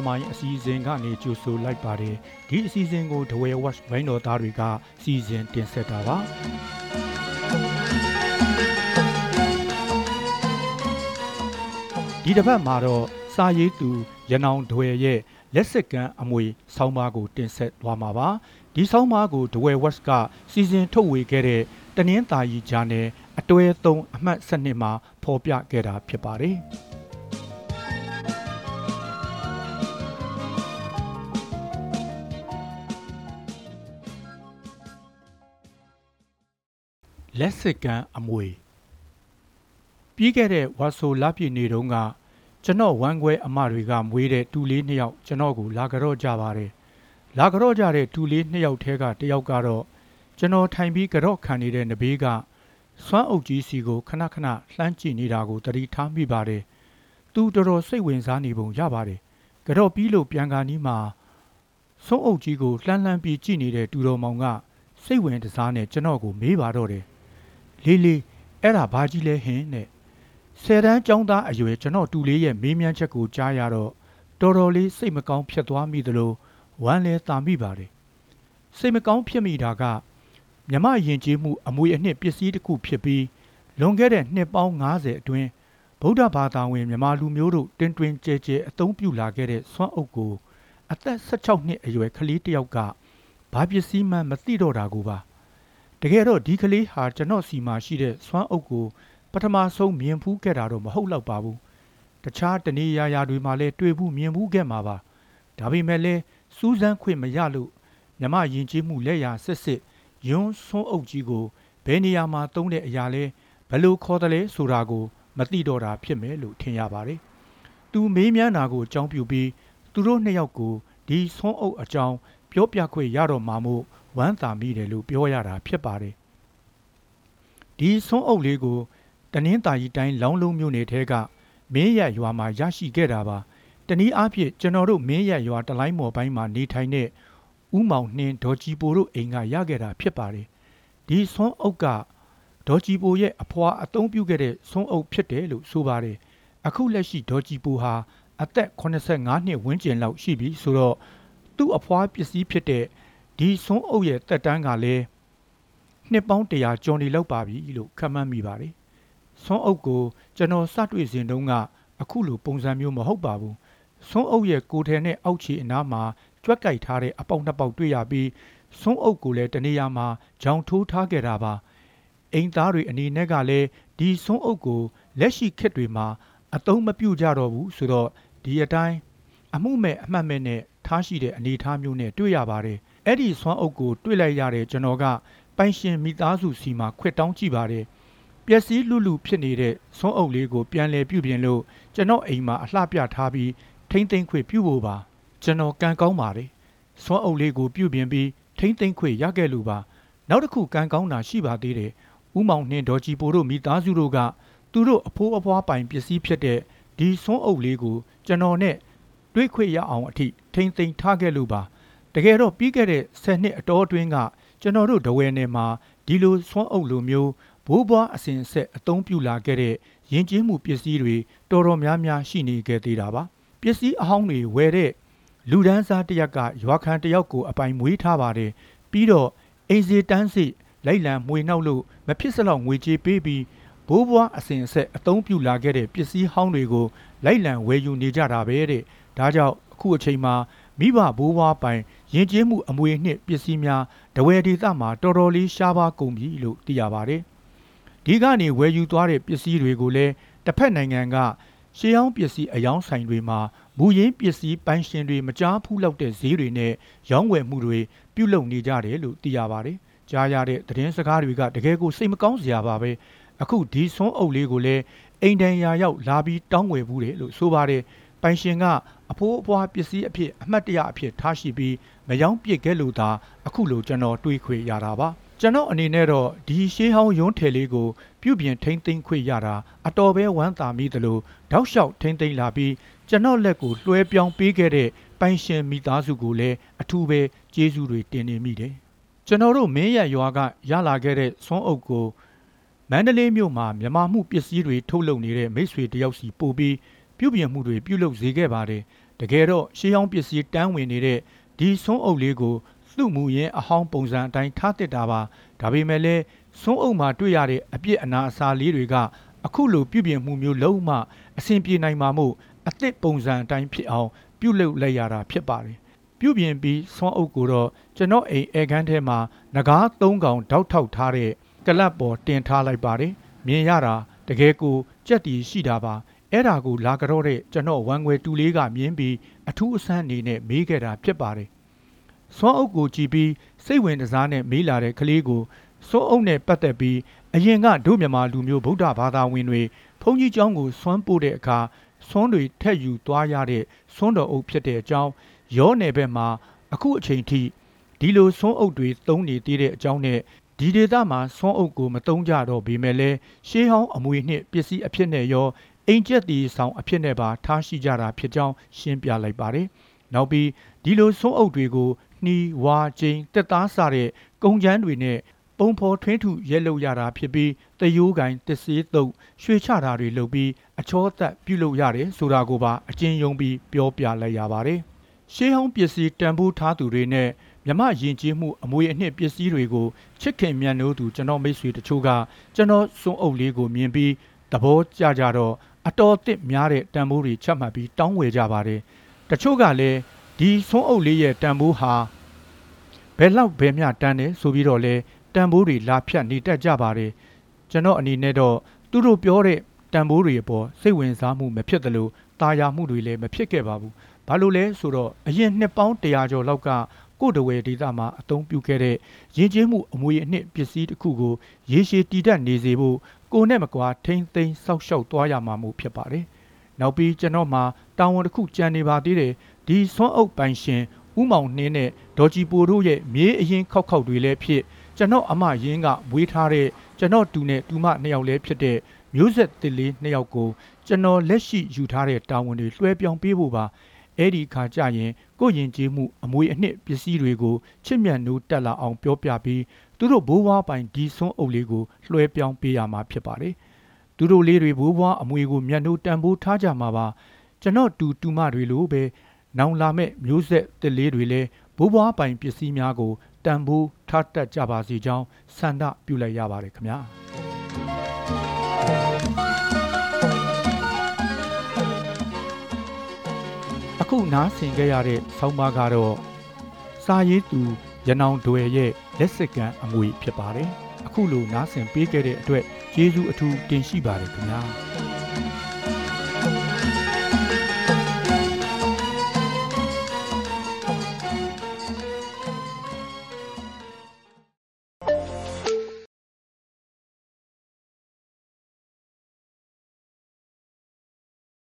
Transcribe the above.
သမိုင်းအစီအစဉ်ကနေကြိုဆိုလိုက်ပါတယ်ဒီအစီအစဉ်ကိုဒဝဲ watch ဝိုင်းတော်သားတွေကစီစဉ်တင်ဆက်တာပါဒီတစ်ပတ်မှာတော့စာရေးသူရနောင်ဒဝဲရဲ့လက်စကမ်းအမွေဆောင်းပါးကိုတင်ဆက်သွားမှာပါဒီဆောင်းပါးကိုဒဝဲ watch ကစီစဉ်ထုတ်ဝေခဲ့တဲ့တနင်္သာရီဂျာနယ်အတွဲ3အမှတ်7မှာဖော်ပြခဲ့တာဖြစ်ပါတယ် လက်စကမ်းအမွေပြီးခဲ့တဲ့ဝါဆိုလပြည့်နေတုန်းကကျွန်တော်ဝမ်းခွဲအမတွေကမွေးတဲ့တူလေးနှစ်ယောက်ကျွန်တော်ကိုလာကြတော့ကြပါတယ်လာကြတော့ကြတဲ့တူလေးနှစ်ယောက်ထဲကတစ်ယောက်ကတော့ကျွန်တော်ထိုင်ပြီးကြော့ခံနေတဲ့နဘေးကစွမ်းအုပ်ကြီးစီကိုခဏခဏလှမ်းကြည့်နေတာကိုတတိထားမိပါတယ်သူတော်တော်စိတ်ဝင်စားနေပုံရပါတယ်ကြော့ပြီးလို့ပြန်ကာနီးမှာစွမ်းအုပ်ကြီးကိုလှမ်းလှမ်းပြီးကြည့်နေတဲ့တူတော်မောင်ကစိတ်ဝင်တစားနဲ့ကျွန်တော်ကိုမေးပါတော့တယ် လေးလေးအဲ့ဒါဘာကြီးလဲဟင်နဲ့ဆယ်တန်းကျောင်းသားအရွယ်ကျွန်တော်တူလေးရဲ့မေးမြန်းချက်ကိုကြားရတော့တော်တော်လေးစိတ်မကောင်းဖြစ်သွားမိသလိုဝမ်းလဲတာမိပါတယ်စိတ်မကောင်းဖြစ်မိတာကမြမယဉ်ကျေးမှုအမွေအနှစ်ပစ္စည်းတစ်ခုဖြစ်ပြီးလွန်ခဲ့တဲ့နှစ်ပေါင်း90အတွင်းဗုဒ္ဓဘာသာဝင်မြန်မာလူမျိုးတို့တင်တွင်ကြဲကြဲအသုံးပြုလာခဲ့တဲ့စွမ်းအုပ်ကိုအသက်16နှစ်အရွယ်ကလေးတစ်ယောက်ကဘာပစ္စည်းမှမသိတော့တာကိုပါ တကယ်တော့ဒီကလေးဟာကျွန်တော်စီမှာရှိတဲ့စွမ်းအုပ်ကိုပထမဆုံးမြင်ဖူးခဲ့တာတော့မဟုတ်တော့ပါဘူးတခြားတနေရာရာတွေမှာလည်းတွေ့ဘူးမြင်ဘူးခဲ့မှာပါဒါပေမဲ့လည်းစူးစမ်းခွင့်မရလို့မြမယဉ်ကျေးမှုလက်ရာစစ်စစ်ယွန်းဆွန်းအုပ်ကြီးကိုဘယ်နေရာမှာသုံးတဲ့အရာလဲဘယ်လိုခေါ်တယ်လဲဆိုတာကို မသိတော့တာဖြစ်မယ်လို့ထင်ရပါတယ်သူမေးမြန်းတာကိုအကြောင်းပြုပြီးသူတို့နှစ်ယောက်ကိုဒီဆွန်းအုပ်အကြောင်းပြောပြခွင့်ရတော့မှာမို့ ဝမ်းသာမိတယ်လို့ပြောရတာဖြစ်ပါတယ်ဒီဆွန်းအုပ်လေးကိုတနင်္သာရီတိုင်းလောင်းလုံးမြို့နယ်ထဲကမင်းရရွာမှာရရှိခဲ့တာပါတနည်းအားဖြင့်ကျွန်တော်တို့မင်းရရွာတလိုင်းမော်ပိုင်းမှာနေထိုင်တဲ့ဥမောင်နှင်းဒေါ်ကြီးပိုတို့အိမ်ကရခဲ့တာဖြစ်ပါတယ်ဒီဆွန်းအုပ်ကဒေါ်ကြီးပိုရဲ့အဖွာအသုံးပြုခဲ့တဲ့ဆွန်းအုပ်ဖြစ်တယ်လို့ဆိုပါတယ်အခုလက်ရှိဒေါ်ကြီးပိုဟာအသက်85နှစ်ဝန်းကျင်လောက်ရှိပြီဆိုတော့သူ့အဖွာပစ္စည်းဖြစ်တဲ့ ဒီဆွန်းအုပ်ရဲ့တက်တန်းကလည်းနှစ်ပေါင်း100ကျော်နေလောက်ပါပြီလို့ခန့်မှန်းမိပါတယ်ဆွန်းအုပ်ကိုကျွန်တော်စတွေ့စဉ်တုန်းကအခုလိုပုံစံမျိုးမဟုတ်ပါဘူးဆွန်းအုပ်ရဲ့ကိုယ်ထဲနဲ့အောက်ခြေအနားမှာကြွက်ကြိုက်ထားတဲ့အပေါက်နှစ်ပေါက်တွေ့ရပြီးဆွန်းအုပ်ကိုလည်းတနေရာမှာဂျောင်ထိုးထားခဲ့တာပါအိမ်သားတွေအနေနဲ့ကလည်းဒီဆွန်းအုပ်ကိုလက်ရှိခေတ်တွေမှာအသုံးမပြုကြတော့ဘူးဆိုတော့ဒီအတိုင်းအမှုမဲ့အမှတ်မဲ့နဲ့ထားရှိတဲ့အနေအထားမျိုးနဲ့တွေ့ရပါတယ် အဲ့ဒီဆွမ်းအုပ်ကိုတွေ့လိုက်ရတဲ့ကျွန်တော်ကပိုင်ရှင်မိသားစုစီမှာခွက်တောင်းကြည့်ပါတယ်ပျက်စီးလူလူဖြစ်နေတဲ့ဆွမ်းအုပ်လေးကိုပြန်လည်ပြုပြင်လို့ကျွန်တော်အိမ်မှာအလှပြထားပြီးထိမ့်သိမ့်ခွေပြုဖို့ပါကျွန်တော်ကံကောင်းပါတယ်ဆွမ်းအုပ်လေးကိုပြုပြင်ပြီးထိမ့်သိမ့်ခွေရခဲ့လို့ပါနောက်တစ်ခုကံကောင်းတာရှိပါသေးတယ်ဥမောင်နှင်းဒေါ်ကြီးပိုတို့မိသားစုတို့ကသူတို့အဖိုးအဖွားပိုင်ပစ္စည်းဖြစ်တဲ့ဒီဆွမ်းအုပ်လေးကိုကျွန်တော်နဲ့တွေးခွေရအောင်အထိထိမ့်သိမ့်ထားခဲ့လို့ပါ တကယ်တော့ပြီးခဲ့တဲ့10နှစ်အတော်အတွင်းကကျွန်တော်တို့ဒဝဲနယ်မှာဒီလိုဆွမ်းအုပ်လိုမျိုးဘိုးဘွားအစဉ်ဆက်အသုံးပြုလာခဲ့တဲ့ယဉ်ကျေးမှုပစ္စည်းတွေတော်တော်များများရှိနေခဲ့သေးတာပါပစ္စည်းအဟောင်းတွေဝယ်တဲ့လူဒန်းစားတရက်ကရွာခံတယောက်ကိုအပိုင်မွေးထားပါတယ်ပြီးတော့အိမ်စီတန်းစီလိုက်လံမွေနှောက်လို့မဖြစ်စလောက်ငွေကြေးပေးပြီးဘိုးဘွားအစဉ်အဆက်အသုံးပြုလာခဲ့တဲ့ပစ္စည်းဟောင်းတွေကိုလိုက်လံဝယ်ယူနေကြတာပဲတဲ့ဒါကြောင့်အခုအချိန်မှာ မိဘဘိုးဘွားပိုင်ယဉ်ကျေးမှုအမွေနှစ်ပစ္စည်းများတဝယ်ဒေသမှာတော်တော်လေးရှားပါကုန်ပြီလို့သိရပါတယ်ဒီကနေဝယ်ယူသွားတဲ့ပစ္စည်းတွေကိုလည်းတစ်ဖက်နိုင်ငံကရှေးဟောင်းပစ္စည်းအယောင်းဆိုင်တွေမှာမူရင်းပစ္စည်းပိုင်ရှင်တွေမကြားဖူးလောက်တဲ့ဈေးတွေနဲ့ရောင်းဝယ်မှုတွေပြုလုပ်နေကြတယ်လို့သိရပါတယ်။ကြားရတဲ့သတင်းစကားတွေကတကယ်ကိုစိတ်မကောင်းစရာပါပဲ။အခုဒီဆွန်းအုပ်လေးကိုလည်းအိမ်တန်ရာရောက်လာပြီးတောင်းဝယ်ဘူးတယ်လို့ဆိုပါတယ်။ပိုင်ရှင်က အဖိုးအဖွားပစ္စည်းအဖြစ်အမှတ်တရအဖြစ်ထားရှိပြီးမယောင်းပစ်ခဲ့လို့သာအခုလိုကျွန်တော်တွေးခွေရတာပါ။ကျွန်တော်အနေနဲ့တော့ဒီရှေးဟောင်းရုံးထည်လေးကိုပြုပြင်ထိမ့်သိမ်းခွင့်ရတာအတော်ပဲဝမ်းသာမိသလိုတောက်လျှောက်ထိမ့်သိမ်းလာပြီးကျွန်တော်လက်ကိုလွှဲပြောင်းပေးခဲ့တဲ့ပိုင်ရှင်မိသားစုကိုလည်းအထူးပဲကျေးဇူးတွေတင်နေမိတယ်ကျွန်တော်တို့မင်းရရွာကရလာခဲ့တဲ့ဆွမ်းအုပ်ကိုမန္တလေးမြို့မှာမြမမှုပစ္စည်းတွေထုတ်လုပ်နေတဲ့မိတ်ဆွေတယောက်စီပို့ပြီး ပြုပြင်မှုတွေပြုလုပ်စေခဲ့ပါတယ်တကယ်တော့ရှေးဟောင်းပစ္စည်းတန်းဝင်နေတဲ့ဒီဆွန်းအုပ်လေးကိုသူ့မူရင်းအဟောင်းပုံစံအတိုင်းထားတစ်တာပါဒါပေမဲ့လည်းဆွန်းအုပ်မှာတွေ့ရတဲ့အပြစ်အနာအစာလေးတွေကအခုလိုပြုပြင်မှုမျိုးလုံးဝအဆင်ပြေနိုင်မှာမို့အသစ်ပုံစံအတိုင်းဖြစ်အောင်ပြုလုပ်လိုက်ရတာဖြစ်ပါတယ်ပြုပြင်ပြီးဆွန်းအုပ်ကိုတော့ကျွန်တော်အိမ်အဲခန်းထဲမှာငကား၃កောင်တောက်ထောက်ထားတဲ့ကလပ်ပေါ်တင်ထားလိုက်ပါတယ်မြင်ရတာတကယ်ကိုကြက်တီရှိတာပါ အဲ့ဒါကိုလာကြတော့တဲ့ကျွန်တော်ဝမ်ခွဲတူလေးကမြင်ပြီးအထူးအဆန်းအနေနဲ့မေးခဲ့တာဖြစ်ပါတယ်ဆွမ်းအုပ်ကိုကြည့်ပြီးစိတ်ဝင်စားနဲ့မေးလာတဲ့ကလေးကိုဆွမ်းအုပ်နဲ့ပတ်သက်ပြီးအရင်ကဒုမြန်မာလူမျိုးဗုဒ္ဓဘာသာဝင်တွေဘုန်းကြီးကျောင်းကိုဆွမ်းပို့တဲ့အခါဆွမ်းတွေထက်ယူသွားရတဲ့ဆွမ်းတော်အုပ်ဖြစ်တဲ့အကြောင်းရောနယ်ဘက်မှာအခုအချိန်ထိဒီလိုဆွမ်းအုပ်တွေသုံးနေသေးတဲ့အကြောင်းနဲ့ဒီဒေသမှာဆွမ်းအုပ်ကိုမသုံးကြတော့ပေမဲ့လည်းရှေးဟောင်းအမွေနှစ်ပစ္စည်းအဖြစ်နဲ့ရော အိမ်ကျက်တီဆောင်အဖြစ်နဲ့ပါထားရှိကြတာဖြစ်ကြောင်းရှင်းပြလိုက်ပါတယ်။နောက်ပြီးဒီလိုဆွမ်းအုပ်တွေကိုနှီးဝါကျင်းတက်သားစတဲ့ကုံချမ်းတွေနဲ့ပုံဖော်ထွင်းထုရဲလုပ်ရတာဖြစ်ပြီးတယိုးကင်တစေးတုပ်ရွှေချတာတွေလုပ်ပြီးအချောသက်ပြုလုပ်ရတယ်ဆိုတာကိုပါအကျဉ်းယုံပြီးပြောပြလိုက်ရပါတယ်။ရှေးဟောင်းပစ္စည်းတန်ဖိုးထားသူတွေနဲ့မြမယဉ်ကျေးမှုအမွေအနှစ်ပစ္စည်းတွေကိုချစ်ခင်မြတ်နိုးသူကျွန်တော်မိတ်ဆွေတချို့ကကျွန်တော်စွန့်အုပ်လေးကိုမြင်ပြီးသဘောကျကြတော့ အတော်အသစ်များတဲ့တန်ဖိုးတွေချက်မှတ်ပြီးတောင်းဝယ်ကြပါတယ်။တချို့ကလည်းဒီစွန့်အုပ်လေးရဲ့တန်ဖိုးဟာဘယ်လောက်ဘယ်မျှတန်တယ်ဆိုပြီးတော့လဲတန်ဖိုးတွေလာဖြတ်နေတတ်ကြပါတယ်ကျွန်တော်အနေနဲ့တော့သူတို့ပြောတဲ့တန်ဖိုးတွေအပေါ်စိတ်ဝင်စားမှုမဖြစ်သလိုตาယာမှုတွေလည်းမဖြစ်ခဲ့ပါဘူးဘာလို့လဲဆိုတော့အရင်နှစ်ပေါင်း100ကျော်လောက်ကကိုတဝဲဒေတာမှာအသုံးပြုခဲ့တဲ့ရင်းချင်းမှုအမွေအနှစ်ပစ္စည်းတစ်ခုကိုရေရှည်တည်တတ်နေစေဖို့ ကိုနဲ့မကွာထိမ့်သိမ်းစောက်ရှောက်သွားရမှာမို့ဖြစ်ပါတယ်နောက်ပြီးကျွန်တော်မှာတာဝန်တစ်ခုကြံနေပါသေးတယ်ဒီဆွမ်းအုပ်ပိုင်ရှင်ဥမောင်နှင်းနဲ့ဒေါ်ကြည်ပိုတို့ရဲ့မြေးအရင်ခောက်ခောက်တွေလည်းဖြစ်ကျွန်တော်အမရင်းကမွေးထားတဲ့ကျွန်တော်တူနဲ့တူမနှစ်ယောက်လည်းဖြစ်တဲ့မျိုးဆက်တစ်လေးနှစ်ယောက်ကိုကျွန်တော်လက်ရှိယူထားတဲ့တာဝန်တွေလွှဲပြောင်းပေးဖို့ပါအဲ့ဒီခါကျရင်ကိုယဉ်ကျေးမှုအမွေအနှစ်ပစ္စည်းတွေကိုချစ်မြတ်နိုးတက်လာအောင်ပြောပြပြီး သူတို့ဘိုးဘွားပိုင်ဒီဆွန်းအုပ်လေးကိုလွှဲပြောင်းပေးရမှာဖြစ်ပါတယ်သူတို့လေးတွေဘိုးဘွားအမွေကိုမြတ်နိုးတန်ဖိုးထားကြမှာပါကျွန်တော်တူတူမတွေလိုပဲနောင်လာမဲ့မျိုးဆက်တစ်လေးတွေလည်းဘိုးဘွားပိုင်ပစ္စည်းများကိုတန်ဖိုးထားတတ်ကြပါစေကြောင်းဆန္ဒပြုလိုက်ရပါတယ်ခင်ဗျာအခုနားဆင်ကြရတဲ့ဆောင်းပါးကတော့စာရေးသူရနောင်ဒွယ်ရဲ့ လက်စကန်အမွေဖြစ်ပါတယ်အခုလိုနားဆင်ပေးခဲ့တဲ့အတွက်ကျေးဇူးအထူးတင်ရှိပါတယ်ခင်ဗျာ